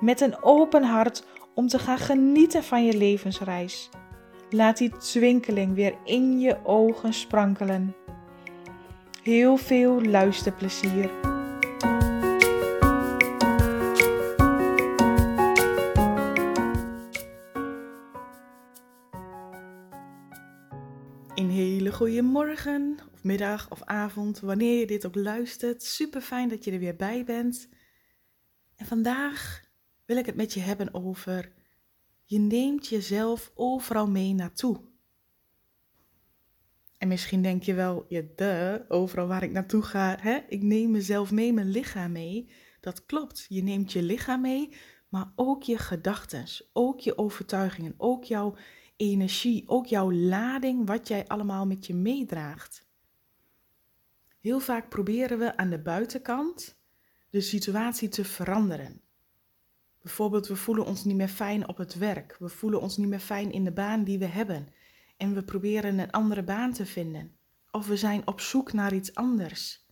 met een open hart om te gaan genieten van je levensreis. Laat die twinkeling weer in je ogen sprankelen. Heel veel luisterplezier. Een hele goede morgen, of middag of avond, wanneer je dit ook luistert. Super fijn dat je er weer bij bent. En vandaag wil ik het met je hebben over je neemt jezelf overal mee naartoe. En misschien denk je wel, ja, de, overal waar ik naartoe ga, hè, ik neem mezelf mee, mijn lichaam mee. Dat klopt, je neemt je lichaam mee, maar ook je gedachten, ook je overtuigingen, ook jouw energie, ook jouw lading, wat jij allemaal met je meedraagt. Heel vaak proberen we aan de buitenkant de situatie te veranderen. Bijvoorbeeld, we voelen ons niet meer fijn op het werk. We voelen ons niet meer fijn in de baan die we hebben. En we proberen een andere baan te vinden. Of we zijn op zoek naar iets anders.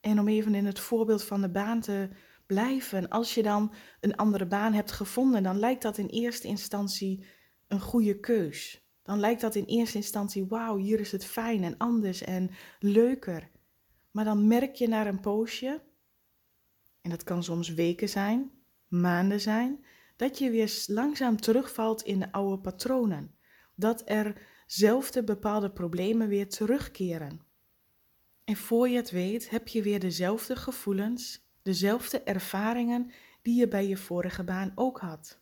En om even in het voorbeeld van de baan te blijven, als je dan een andere baan hebt gevonden, dan lijkt dat in eerste instantie een goede keus. Dan lijkt dat in eerste instantie, wauw, hier is het fijn en anders en leuker. Maar dan merk je naar een poosje, en dat kan soms weken zijn, maanden zijn, dat je weer langzaam terugvalt in de oude patronen. Dat erzelfde bepaalde problemen weer terugkeren. En voor je het weet, heb je weer dezelfde gevoelens, dezelfde ervaringen die je bij je vorige baan ook had.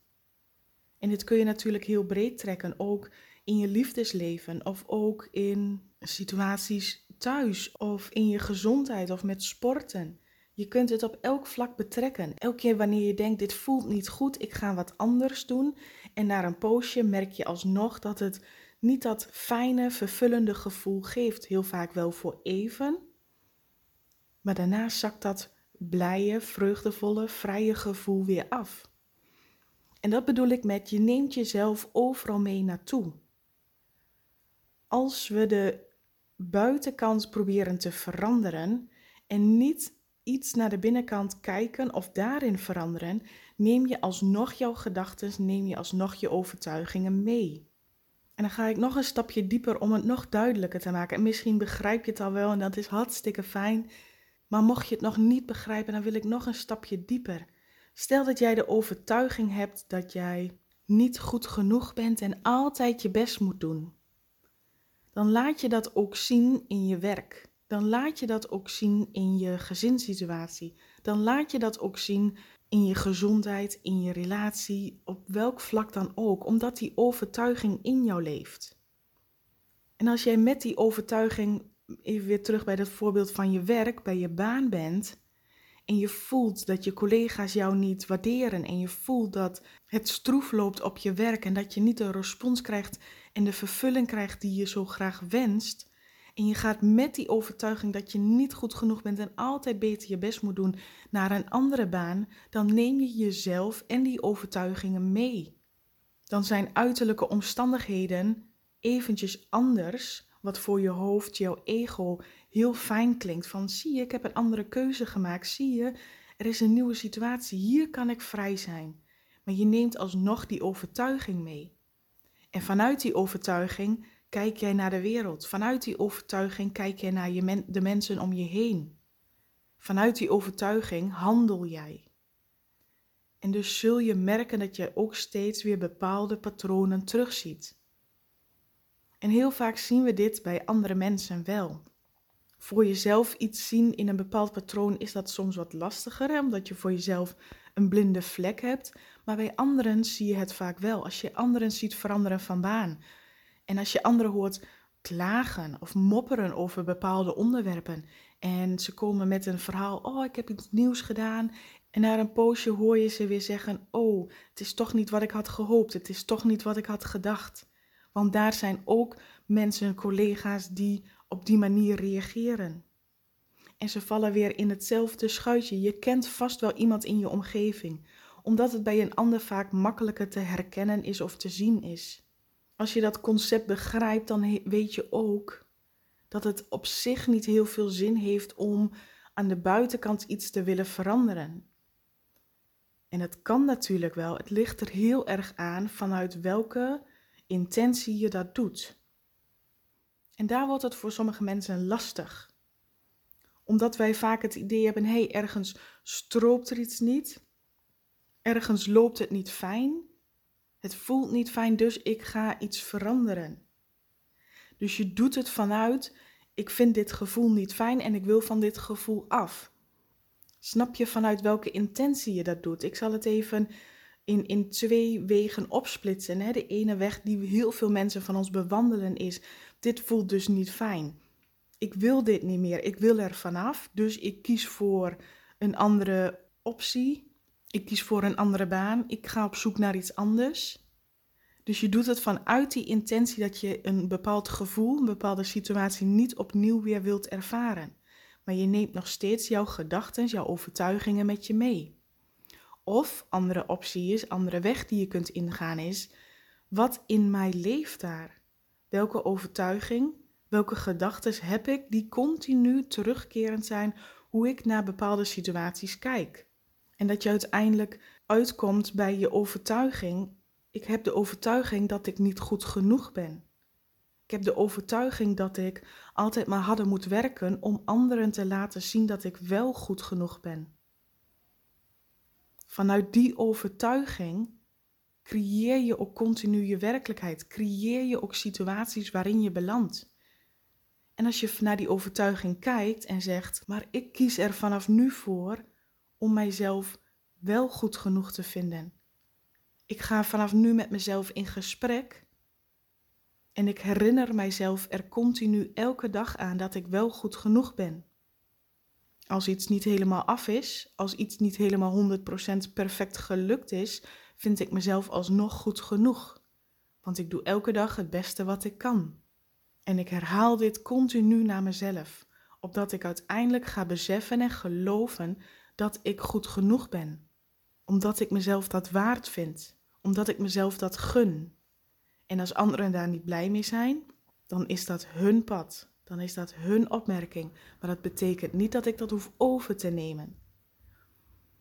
En dit kun je natuurlijk heel breed trekken, ook in je liefdesleven of ook in situaties thuis of in je gezondheid of met sporten. Je kunt het op elk vlak betrekken. Elke keer wanneer je denkt, dit voelt niet goed, ik ga wat anders doen. En na een poosje merk je alsnog dat het niet dat fijne, vervullende gevoel geeft. Heel vaak wel voor even. Maar daarna zakt dat blije, vreugdevolle, vrije gevoel weer af. En dat bedoel ik met je neemt jezelf overal mee naartoe. Als we de buitenkant proberen te veranderen en niet iets naar de binnenkant kijken of daarin veranderen, neem je alsnog jouw gedachten, neem je alsnog je overtuigingen mee. En dan ga ik nog een stapje dieper om het nog duidelijker te maken. En misschien begrijp je het al wel en dat is hartstikke fijn. Maar mocht je het nog niet begrijpen, dan wil ik nog een stapje dieper. Stel dat jij de overtuiging hebt dat jij niet goed genoeg bent en altijd je best moet doen. Dan laat je dat ook zien in je werk dan laat je dat ook zien in je gezinssituatie. Dan laat je dat ook zien in je gezondheid, in je relatie, op welk vlak dan ook, omdat die overtuiging in jou leeft. En als jij met die overtuiging, even weer terug bij dat voorbeeld van je werk, bij je baan bent, en je voelt dat je collega's jou niet waarderen en je voelt dat het stroef loopt op je werk en dat je niet de respons krijgt en de vervulling krijgt die je zo graag wenst, en je gaat met die overtuiging dat je niet goed genoeg bent en altijd beter je best moet doen naar een andere baan, dan neem je jezelf en die overtuigingen mee. Dan zijn uiterlijke omstandigheden eventjes anders, wat voor je hoofd, jouw ego heel fijn klinkt. Van zie je, ik heb een andere keuze gemaakt. Zie je, er is een nieuwe situatie. Hier kan ik vrij zijn. Maar je neemt alsnog die overtuiging mee. En vanuit die overtuiging kijk jij naar de wereld. Vanuit die overtuiging kijk jij naar je de mensen om je heen. Vanuit die overtuiging handel jij. En dus zul je merken dat je ook steeds weer bepaalde patronen terugziet. En heel vaak zien we dit bij andere mensen wel. Voor jezelf iets zien in een bepaald patroon is dat soms wat lastiger, omdat je voor jezelf een blinde vlek hebt. Maar bij anderen zie je het vaak wel. Als je anderen ziet veranderen van baan, en als je anderen hoort klagen of mopperen over bepaalde onderwerpen en ze komen met een verhaal, oh ik heb iets nieuws gedaan En na een poosje hoor je ze weer zeggen: Oh, het is toch niet wat ik had gehoopt, het is toch niet wat ik had gedacht. Want daar zijn ook mensen, collega's die op die manier reageren. En ze vallen weer in hetzelfde schuitje. Je kent vast wel iemand in je omgeving, omdat het bij een ander vaak makkelijker te herkennen is of te zien is. Als je dat concept begrijpt, dan weet je ook dat het op zich niet heel veel zin heeft om aan de buitenkant iets te willen veranderen. En het kan natuurlijk wel, het ligt er heel erg aan vanuit welke intentie je dat doet. En daar wordt het voor sommige mensen lastig. Omdat wij vaak het idee hebben, hé, hey, ergens stroopt er iets niet. Ergens loopt het niet fijn. Het voelt niet fijn, dus ik ga iets veranderen. Dus je doet het vanuit, ik vind dit gevoel niet fijn en ik wil van dit gevoel af. Snap je vanuit welke intentie je dat doet? Ik zal het even in, in twee wegen opsplitsen. Hè? De ene weg die heel veel mensen van ons bewandelen is, dit voelt dus niet fijn. Ik wil dit niet meer, ik wil er vanaf, dus ik kies voor een andere optie. Ik kies voor een andere baan, ik ga op zoek naar iets anders. Dus je doet het vanuit die intentie dat je een bepaald gevoel, een bepaalde situatie niet opnieuw weer wilt ervaren maar je neemt nog steeds jouw gedachten, jouw overtuigingen met je mee. Of andere optie is, andere weg die je kunt ingaan is, wat in mij leeft daar? Welke overtuiging, welke gedachten heb ik die continu terugkerend zijn hoe ik naar bepaalde situaties kijk? En dat je uiteindelijk uitkomt bij je overtuiging, ik heb de overtuiging dat ik niet goed genoeg ben. Ik heb de overtuiging dat ik altijd maar harder moet werken om anderen te laten zien dat ik wel goed genoeg ben. Vanuit die overtuiging creëer je ook continu je werkelijkheid, creëer je ook situaties waarin je belandt. En als je naar die overtuiging kijkt en zegt, maar ik kies er vanaf nu voor om mijzelf wel goed genoeg te vinden. Ik ga vanaf nu met mezelf in gesprek en ik herinner mijzelf er continu elke dag aan dat ik wel goed genoeg ben. Als iets niet helemaal af is, als iets niet helemaal 100% perfect gelukt is, vind ik mezelf alsnog goed genoeg. Want ik doe elke dag het beste wat ik kan. En ik herhaal dit continu naar mezelf, opdat ik uiteindelijk ga beseffen en geloven dat ik goed genoeg ben. Omdat ik mezelf dat waard vind, omdat ik mezelf dat gun, en als anderen daar niet blij mee zijn, dan is dat hun pad. Dan is dat hun opmerking. Maar dat betekent niet dat ik dat hoef over te nemen.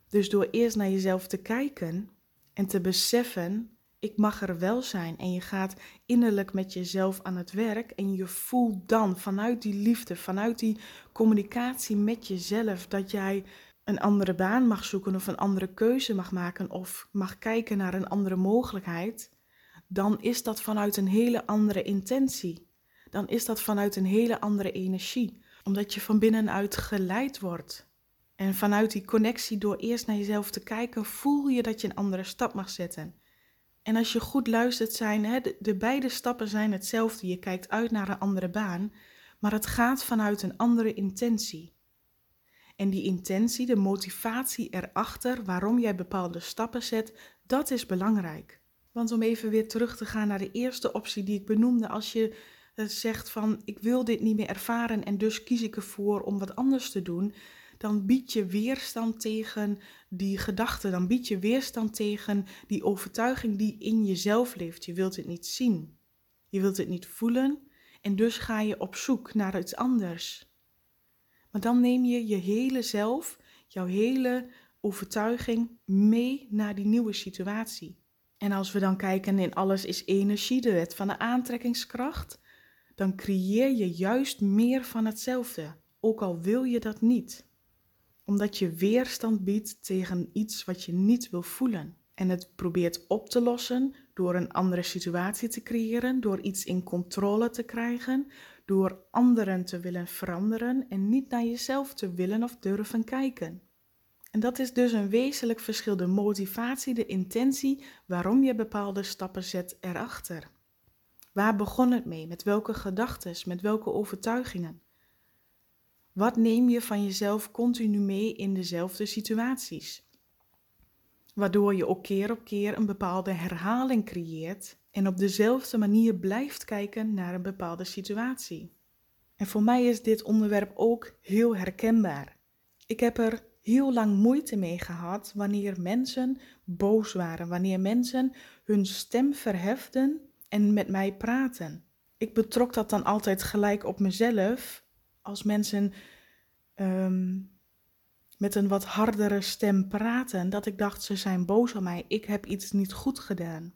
Dus door eerst naar jezelf te kijken en te beseffen, ik mag er wel zijn. En je gaat innerlijk met jezelf aan het werk en je voelt dan vanuit die liefde, vanuit die communicatie met jezelf, dat jij een andere baan mag zoeken of een andere keuze mag maken of mag kijken naar een andere mogelijkheid dan is dat vanuit een hele andere intentie. Dan is dat vanuit een hele andere energie, omdat je van binnenuit geleid wordt. En vanuit die connectie, door eerst naar jezelf te kijken, voel je dat je een andere stap mag zetten. En als je goed luistert, zijn hè, de, de beide stappen zijn hetzelfde. Je kijkt uit naar een andere baan, maar het gaat vanuit een andere intentie. En die intentie, de motivatie erachter waarom jij bepaalde stappen zet, dat is belangrijk. Want om even weer terug te gaan naar de eerste optie die ik benoemde, als je eh, zegt van ik wil dit niet meer ervaren en dus kies ik ervoor om wat anders te doen, dan bied je weerstand tegen die gedachte, dan bied je weerstand tegen die overtuiging die in jezelf leeft. Je wilt het niet zien, je wilt het niet voelen en dus ga je op zoek naar iets anders. Maar dan neem je je hele zelf, jouw hele overtuiging mee naar die nieuwe situatie. En als we dan kijken in alles is energie, de wet van de aantrekkingskracht, dan creëer je juist meer van hetzelfde, ook al wil je dat niet. Omdat je weerstand biedt tegen iets wat je niet wil voelen. En het probeert op te lossen door een andere situatie te creëren, door iets in controle te krijgen, door anderen te willen veranderen en niet naar jezelf te willen of durven kijken. En dat is dus een wezenlijk verschil, de motivatie, de intentie waarom je bepaalde stappen zet erachter. Waar begon het mee? Met welke gedachten? Met welke overtuigingen? Wat neem je van jezelf continu mee in dezelfde situaties? waardoor je ook keer op keer een bepaalde herhaling creëert en op dezelfde manier blijft kijken naar een bepaalde situatie. En voor mij is dit onderwerp ook heel herkenbaar. Ik heb er heel lang moeite mee gehad wanneer mensen boos waren, wanneer mensen hun stem verheften en met mij praten. Ik betrok dat dan altijd gelijk op mezelf als mensen ehm, met een wat hardere stem praten, dat ik dacht ze zijn boos op mij, ik heb iets niet goed gedaan.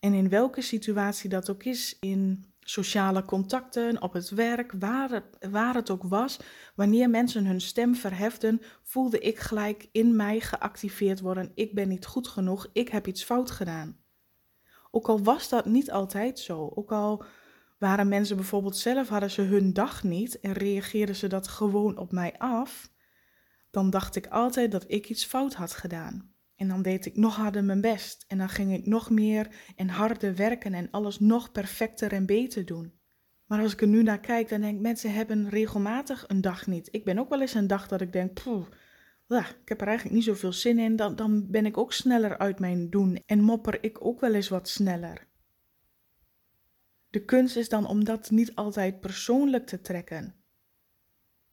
En in welke situatie dat ook is, in sociale contacten, op het werk, waar het, waar het ook was, wanneer mensen hun stem verheften, voelde ik gelijk in mij geactiveerd worden. Ik ben niet goed genoeg, ik heb iets fout gedaan. Ook al was dat niet altijd zo, ook al waren mensen bijvoorbeeld zelf, hadden ze hun dag niet en reageerden ze dat gewoon op mij af, dan dacht ik altijd dat ik iets fout had gedaan. En dan deed ik nog harder mijn best. En dan ging ik nog meer en harder werken en alles nog perfecter en beter doen. Maar als ik er nu naar kijk, dan denk ik, mensen hebben regelmatig een dag niet. Ik ben ook wel eens een dag dat ik denk, poeh, ik heb er eigenlijk niet zoveel zin in. Dan, dan ben ik ook sneller uit mijn doen en mopper ik ook wel eens wat sneller. De kunst is dan om dat niet altijd persoonlijk te trekken.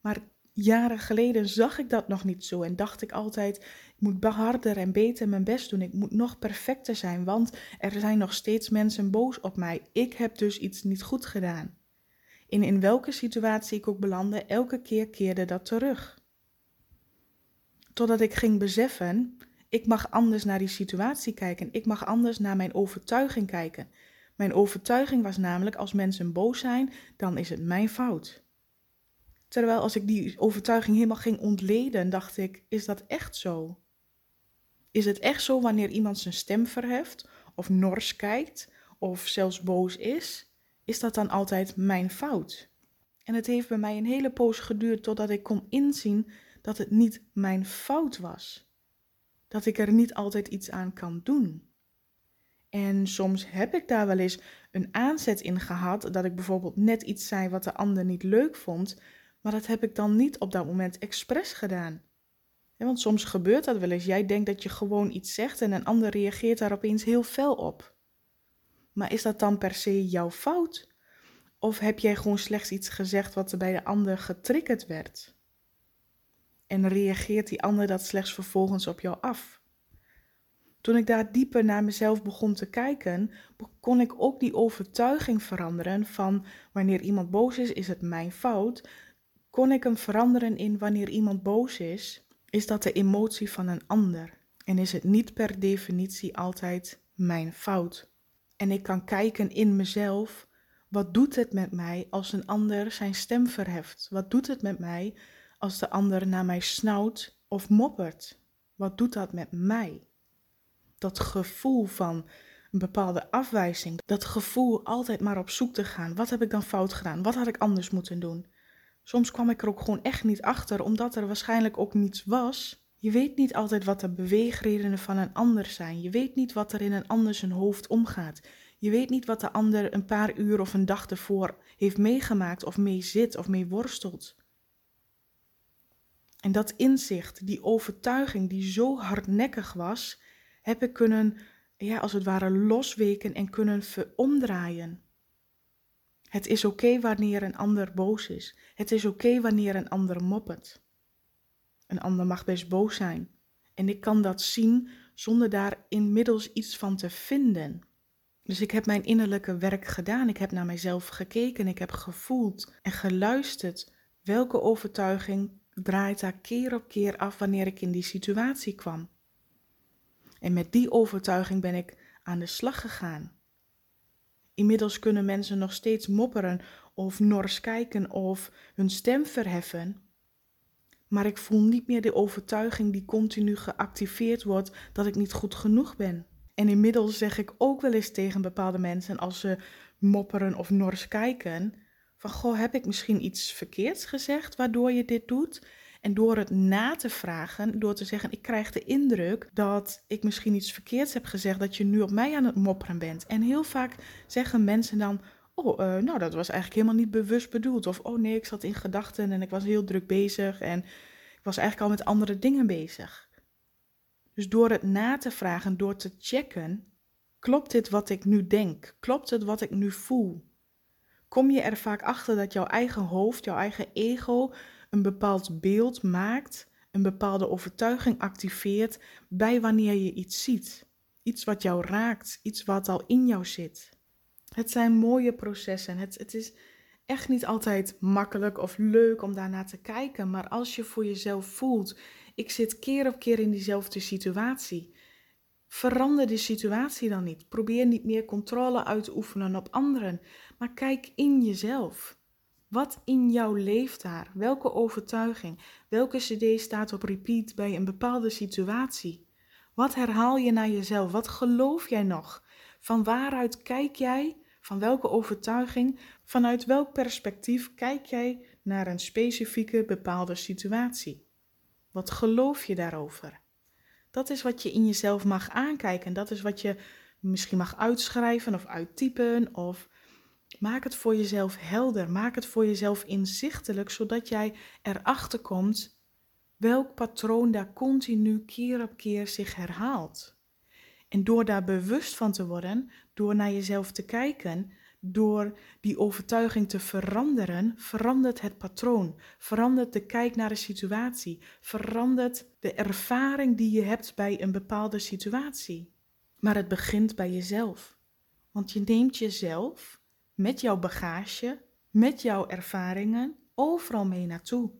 Maar jaren geleden zag ik dat nog niet zo en dacht ik altijd: ik moet harder en beter mijn best doen. Ik moet nog perfecter zijn, want er zijn nog steeds mensen boos op mij. Ik heb dus iets niet goed gedaan. En in welke situatie ik ook belandde, elke keer keerde dat terug. Totdat ik ging beseffen: ik mag anders naar die situatie kijken. Ik mag anders naar mijn overtuiging kijken. Mijn overtuiging was namelijk: als mensen boos zijn, dan is het mijn fout. Terwijl als ik die overtuiging helemaal ging ontleden, dacht ik: is dat echt zo? Is het echt zo wanneer iemand zijn stem verheft, of nors kijkt, of zelfs boos is? Is dat dan altijd mijn fout? En het heeft bij mij een hele poos geduurd totdat ik kon inzien dat het niet mijn fout was. Dat ik er niet altijd iets aan kan doen. En soms heb ik daar wel eens een aanzet in gehad dat ik bijvoorbeeld net iets zei wat de ander niet leuk vond, maar dat heb ik dan niet op dat moment expres gedaan. want soms gebeurt dat wel eens. Jij denkt dat je gewoon iets zegt en een ander reageert daar opeens heel fel op. Maar is dat dan per se jouw fout? Of heb jij gewoon slechts iets gezegd wat er bij de ander getriggerd werd? En reageert die ander dat slechts vervolgens op jou af? Toen ik daar dieper naar mezelf begon te kijken, kon ik ook die overtuiging veranderen van wanneer iemand boos is, is het mijn fout, kon ik hem veranderen in wanneer iemand boos is, is dat de emotie van een ander en is het niet per definitie altijd mijn fout. En ik kan kijken in mezelf, wat doet het met mij als een ander zijn stem verheft? Wat doet het met mij als de ander naar mij snauwt of moppert? Wat doet dat met mij? Dat gevoel van een bepaalde afwijzing, dat gevoel altijd maar op zoek te gaan. Wat heb ik dan fout gedaan? Wat had ik anders moeten doen? Soms kwam ik er ook gewoon echt niet achter, omdat er waarschijnlijk ook niets was. Je weet niet altijd wat de beweegredenen van een ander zijn. Je weet niet wat er in een ander zijn hoofd omgaat. Je weet niet wat de ander een paar uur of een dag ervoor heeft meegemaakt of mee zit of mee worstelt. En dat inzicht, die overtuiging die zo hardnekkig was, heb ik kunnen, ja, als het ware losweken en kunnen veromdraaien. Het is oké wanneer een ander boos is. Het is oké wanneer een ander moppert. Een ander mag best boos zijn. En ik kan dat zien zonder daar inmiddels iets van te vinden. Dus ik heb mijn innerlijke werk gedaan. Ik heb naar mijzelf gekeken. Ik heb gevoeld en geluisterd. Welke overtuiging draait daar keer op keer af wanneer ik in die situatie kwam? En met die overtuiging ben ik aan de slag gegaan. Inmiddels kunnen mensen nog steeds mopperen of nors kijken of hun stem verheffen. Maar ik voel niet meer de overtuiging die continu geactiveerd wordt dat ik niet goed genoeg ben. En inmiddels zeg ik ook wel eens tegen bepaalde mensen als ze mopperen of nors kijken: van goh, heb ik misschien iets verkeerds gezegd waardoor je dit doet? En door het na te vragen, door te zeggen: Ik krijg de indruk dat ik misschien iets verkeerds heb gezegd, dat je nu op mij aan het mopperen bent. En heel vaak zeggen mensen dan: Oh, uh, nou, dat was eigenlijk helemaal niet bewust bedoeld. Of oh nee, ik zat in gedachten en ik was heel druk bezig en ik was eigenlijk al met andere dingen bezig. Dus door het na te vragen, door te checken, klopt dit wat ik nu denk? Klopt het wat ik nu voel? Kom je er vaak achter dat jouw eigen hoofd, jouw eigen ego een bepaald beeld maakt, een bepaalde overtuiging activeert bij wanneer je iets ziet. Iets wat jou raakt, iets wat al in jou zit. Het zijn mooie processen. Het, het is echt niet altijd makkelijk of leuk om daarnaar te kijken. Maar als je voor jezelf voelt, ik zit keer op keer in diezelfde situatie. Verander de situatie dan niet. Probeer niet meer controle uit te oefenen op anderen. Maar kijk in jezelf. Wat in jou leeft daar? Welke overtuiging? Welke CD staat op repeat bij een bepaalde situatie? Wat herhaal je naar jezelf? Wat geloof jij nog? Van waaruit kijk jij? Van welke overtuiging? Vanuit welk perspectief kijk jij naar een specifieke bepaalde situatie? Wat geloof je daarover? Dat is wat je in jezelf mag aankijken. Dat is wat je misschien mag uitschrijven of uittypen of Maak het voor jezelf helder, maak het voor jezelf inzichtelijk, zodat jij erachter komt welk patroon daar continu keer op keer zich herhaalt. En door daar bewust van te worden, door naar jezelf te kijken, door die overtuiging te veranderen, verandert het patroon, verandert de kijk naar de situatie, verandert de ervaring die je hebt bij een bepaalde situatie. Maar het begint bij jezelf. Want je neemt jezelf met jouw bagage, met jouw ervaringen, overal mee naartoe.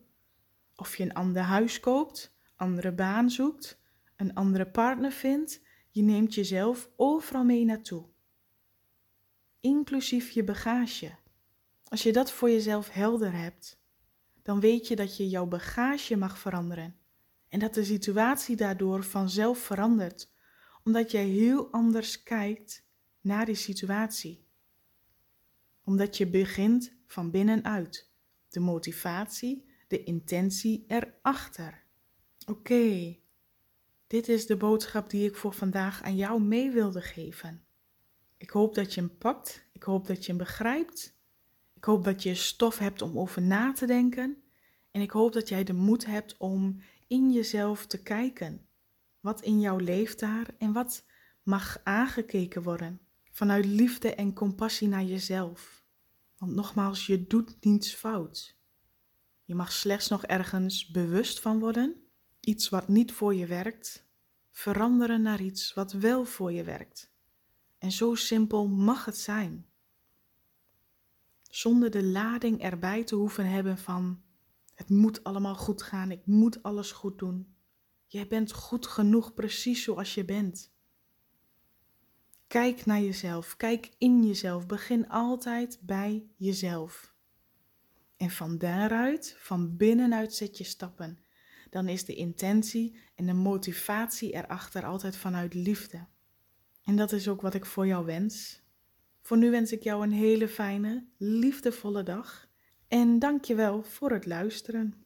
Of je een ander huis koopt, andere baan zoekt, een andere partner vindt, je neemt jezelf overal mee naartoe. Inclusief je bagage. Als je dat voor jezelf helder hebt, dan weet je dat je jouw bagage mag veranderen en dat de situatie daardoor vanzelf verandert, omdat jij heel anders kijkt naar die situatie omdat je begint van binnenuit. De motivatie, de intentie erachter. Oké, dit is de boodschap die ik voor vandaag aan jou mee wilde geven. Ik hoop dat je hem pakt. Ik hoop dat je hem begrijpt. Ik hoop dat je stof hebt om over na te denken. En ik hoop dat jij de moed hebt om in jezelf te kijken. Wat in jou leeft daar en wat mag aangekeken worden. Vanuit liefde en compassie naar jezelf. Want nogmaals, je doet niets fout. Je mag slechts nog ergens bewust van worden, iets wat niet voor je werkt, veranderen naar iets wat wel voor je werkt. En zo simpel mag het zijn. Zonder de lading erbij te hoeven hebben van het moet allemaal goed gaan, ik moet alles goed doen. Jij bent goed genoeg precies zoals je bent. Kijk naar jezelf, kijk in jezelf. Begin altijd bij jezelf. En van daaruit, van binnenuit zet je stappen. Dan is de intentie en de motivatie erachter altijd vanuit liefde. En dat is ook wat ik voor jou wens. Voor nu wens ik jou een hele fijne, liefdevolle dag. En dank je wel voor het luisteren.